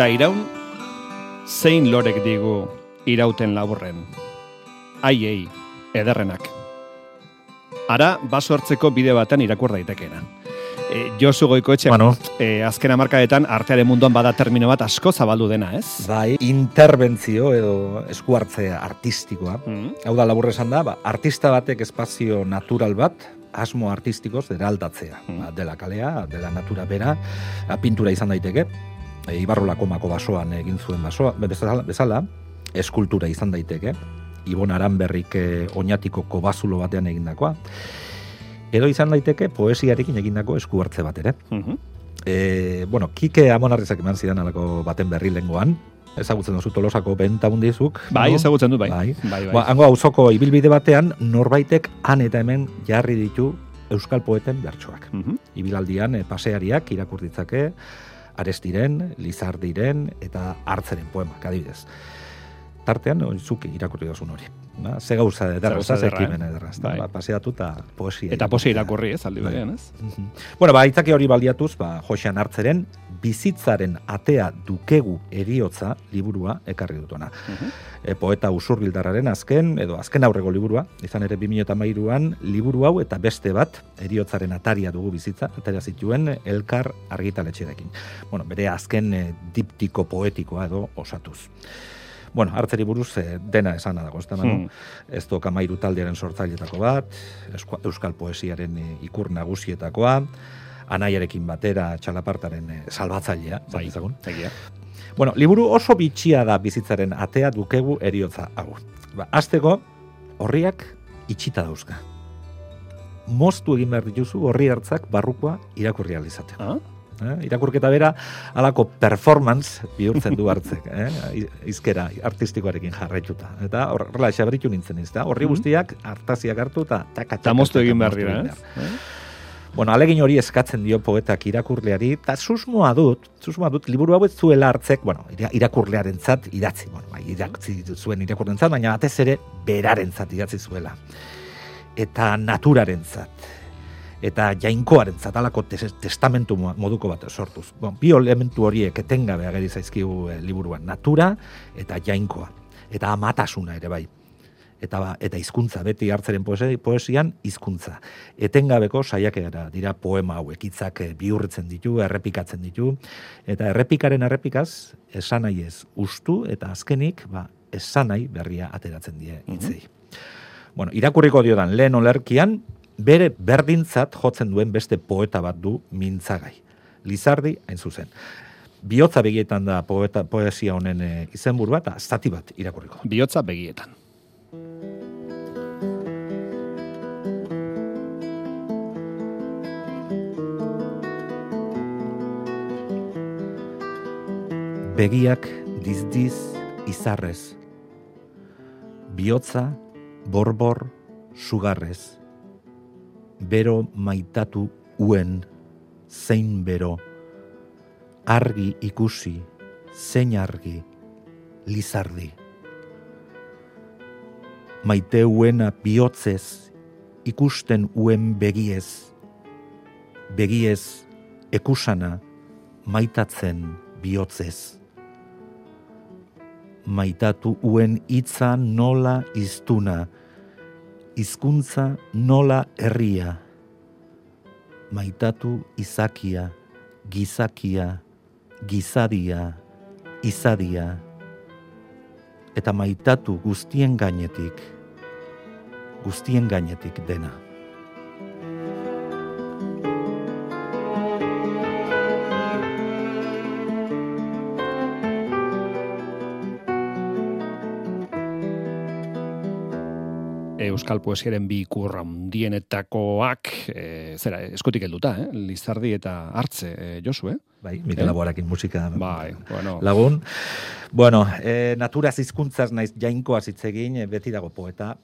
Eta iraun, zein lorek digu irauten laburren. Aiei, ederrenak. Ara, baso hartzeko bide baten irakur daitekena. E, Josu goikoetxe, Bueno. e, azken hamarkadetan artearen munduan bada termino bat asko zabaldu dena, ez? Bai, interbentzio edo eskuartze artistikoa. Mm. Hau da labur esan da, ba, artista batek espazio natural bat, asmo artistikoz eraldatzea. Mm. Ba, dela kalea, dela natura bera, pintura izan daiteke, Ibarrolako mako basoan egin zuen basoa, bezala, bezala eskultura izan daiteke, Ibon Aranberrik e, oinatiko kobazulo batean egindakoa, edo izan daiteke poesiarekin egindako esku hartze bat ere. E, bueno, Kike Amonarrizak eman zidan alako baten berri lengoan, ezagutzen duzu tolosako benta hundizuk. Bai, no? ezagutzen dut, bai. Bai. bai, bai. Ba, hango auzoko ibilbide batean, norbaitek han eta hemen jarri ditu euskal poeten bertsoak. Mhm. Ibilaldian e, paseariak irakur ditzake, arestiren, lizardiren eta hartzeren poemak, adibidez. Tartean, zuki irakurri dozun hori. Ba, ze gauza ederra, ze ederra, ekimen eh? ederra. ezta? Bai. Ba, paseatu eta poesia. Eta irakurtzea. irakurri, ez, aldi Bai. berean, ez? Mhm. Bueno, ba, aitzaki hori baliatuz, ba, Josean hartzeren, bizitzaren atea dukegu eriotza liburua ekarri dutona. Mhm. E, poeta usurbildarraren azken, edo azken aurrego liburua, izan ere 2008an, liburu hau eta beste bat, eriotzaren ataria dugu bizitza, ataria zituen elkar argitaletxerekin. Bueno, bere azken e, diptiko poetikoa edo osatuz. Bueno, hartzeri buruz e, dena esana dago, ez da? Hmm. Ez dok amairu taldearen sortzailetako bat, euskal poesiaren e, ikur nagusietakoa, anaiarekin batera txalapartaren e, salbatzailea, Bai, egia. Bueno, liburu oso bitxia da bizitzaren atea dukegu eriotza hau. Ba, azteko, horriak itxita dauzka. Moztu egin behar dituzu horri hartzak barrukoa irakurri ahal izateko. Ah? Eh? Irakurketa bera, alako performance bihurtzen du hartzek, eh? izkera artistikoarekin jarraituta. Eta horrela xabritu nintzen ez da. Horri Mhm. guztiak hartaziak hartu eta taka, Eta moztu egin behar dira, ez? Bueno, alegin hori eskatzen dio poetak irakurleari, eta susmoa dut, susmoa dut, liburu hau ez zuela hartzek, bueno, ira- irakurlearentzat idatzi, bueno, bai, idatzi zuen irakurlearentzat, baina batez ere berarentzat idatzi zuela. Eta naturarentzat, eta jainkoarentzat, alako tes- testamentu mo- moduko bat sortuz. Bon, bi elementu horiek etengabe ageri zaizkigu eh, liburuan, natura eta jainkoa, eta amatasuna ere bai eta ba, eta hizkuntza beti hartzeren poesi, poesian hizkuntza. Etengabeko saiakera dira poema hauek hitzak eh, bihurritzen ditu, errepikatzen ditu eta errepikaren errepikaz esanai ez ustu eta azkenik ba esanai berria ateratzen die hitzei. Bueno, irakurriko diodan lehen olerkian bere berdintzat jotzen duen beste poeta bat du mintzagai. Lizardi hain zuzen. Biotza begietan da poeta, poesia honen e, izenburua eta zati bat irakurriko. Biotza begietan. Begiak dizdiz izarrez. Biotza borbor sugarrez. Bero maitatu uen zein bero. Argi ikusi zein argi lizardi. Maite uena bihotzez ikusten uen begiez. Begiez ekusana maitatzen bihotzez maitatu uen hitza nola iztuna, hizkuntza nola herria. Maitatu izakia, gizakia, gizadia, izadia. Eta maitatu guztien gainetik, guztien gainetik dena. Euskal poesiaren bi ikurra handienetakoak, e, zera, eskutik helduta, eh? Lizardi eta hartze, e, Josu, eh? Bai, Mikel Laborakin musika Bai, bueno. lagun. Bueno, e, naturaz hizkuntzaz naiz jainkoaz hitz egin, e, beti dago poeta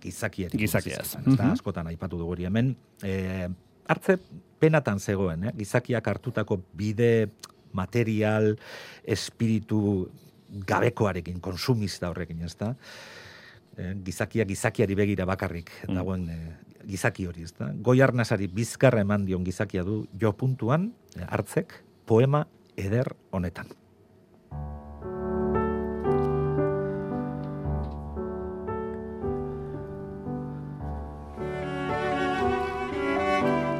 gizakiari. Gizakiaz. Ez da, Mhm. askotan aipatu dugu hemen. E, hartze penatan zegoen, eh? gizakiak hartutako bide material, espiritu gabekoarekin, konsumista horrekin, ezta? Eh, gizakia gizakiari begira bakarrik Mm. dagoen eh, gizaki hori, ezta? Goi arnasari bizkarra eman dion gizakia du jo puntuan eh, hartzek poema eder honetan.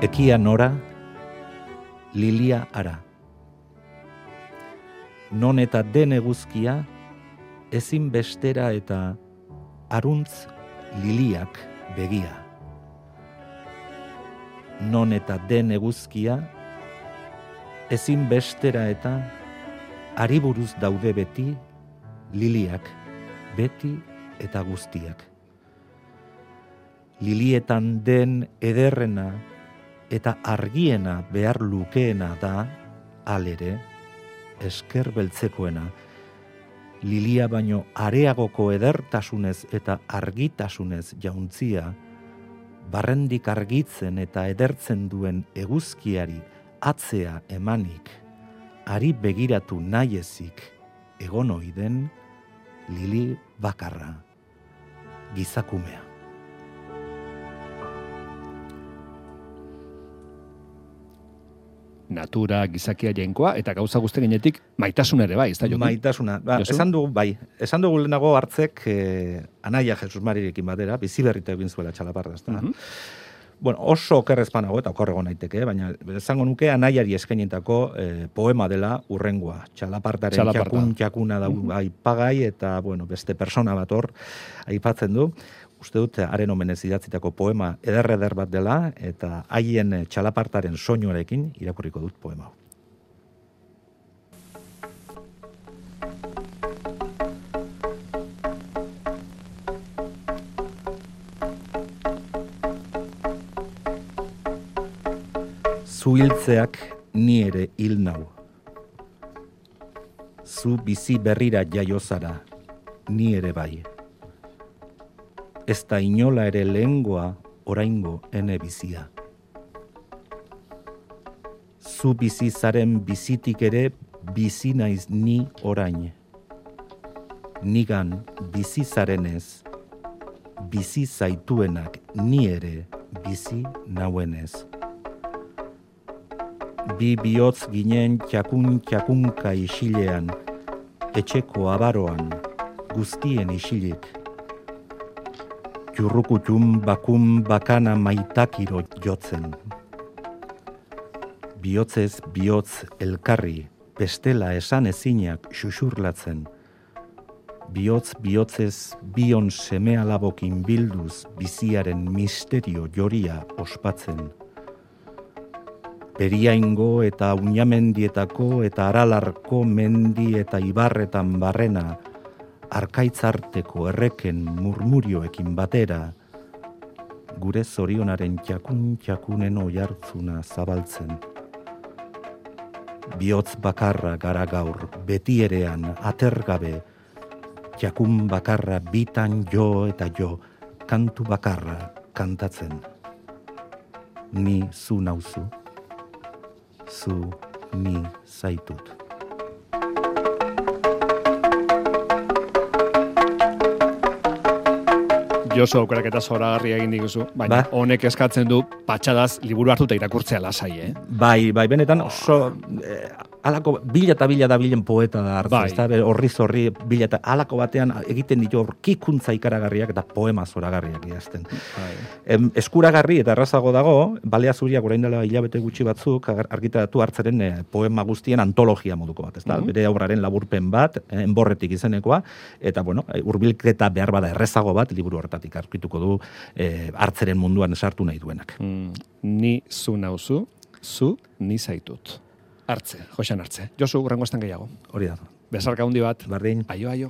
Ekia nora, lilia ara. Non eta den eguzkia, ezin bestera eta aruntz liliak begia. Non eta den eguzkia, ezin bestera eta ari buruz daude beti liliak, beti eta guztiak. Lilietan den ederrena eta argiena behar lukeena da, alere, esker beltzekoena, lilia baino areagoko edertasunez eta argitasunez jauntzia, barrendik argitzen eta edertzen duen eguzkiari atzea emanik, ari begiratu nahi ezik egon oiden lili bakarra, gizakumea. Natura, gizakia jainkoa, eta gauza guzti ginetik maitasun ere bai, ez da jokin? Maitasuna. Ba, Josu? esan dugu, bai, esan dugu lehenago hartzek eh, anaia Jesus Marirekin batera, bizi berrita egin zuela txalaparra, ezta? Mhm. Bueno, oso okerrezpanago eta okorrego naiteke, baina esango nuke anaiari eskainitako eh, poema dela urrengoa. Txalapartaren Txalaparta. txakun txakuna da Mhm. aipagai eta bueno, beste persona bat hor aipatzen du. Uste dut haren omenez idatzitako poema eder eder bat dela eta haien txalapartaren soinuarekin irakurriko dut poema hau. Zuhiltzeak ni ere hil nau. Zu bizi berrira jaio zara, ni ere bai. Ez da inola ere lehengoa oraingo ene bizia. Zu bizi zaren bizitik ere bizi naiz ni orain. Nigan bizi zarenez, bizi zaituenak ni ere bizi nauenez bi bihotz ginen txakun txakunka isilean, etxeko abaroan, guztien isilik. Jurrukutun bakun bakana maitakiro jotzen. Bihotzez bihotz elkarri, bestela esan ezinak xuxurlatzen. Bihotz bihotzez bion seme alabokin bilduz biziaren misterio joria ospatzen Periaingo eta uñamendietako eta aralarko mendi eta ibarretan barrena, arkaitzarteko erreken murmurioekin batera, gure zorionaren txakun txakunen oihartzuna zabaltzen. Bihotz bakarra gara gaur, beti erean, atergabe, txakun bakarra bitan jo eta jo, kantu bakarra kantatzen. Ni zu nauzu zu ni zaitut. Josu aukeraketa zoragarria egin diguzu, baina Ba. honek eskatzen du patxadaz liburu hartuta irakurtzea lasai, eh? Bai, bai, benetan oso eh, alako bila eta bila da bilen poeta da hartza, Bai. ezta? Horri zorri bila eta alako batean egiten ditu aurkikuntza ikaragarriak eta poema zoragarriak idazten. Bai. Em, eskuragarri eta errazago dago, balea zuriak orain dela hilabete gutxi batzuk argitaratu hartzaren eh, poema guztien antologia moduko bat, ezta? Mhm. Bere aurraren laburpen bat, enborretik izenekoa, eta bueno, eh, hurbilketa behar bada errezago bat liburu horretatik aurkituko du eh, hartzeren munduan sartu nahi duenak. Mm, ni zu nauzu, zu ni zaitut. Hartze, Josean hartze. Josu, urrengo estan gehiago. Hori da. Besarka handi bat. Bardin. Aio, aio.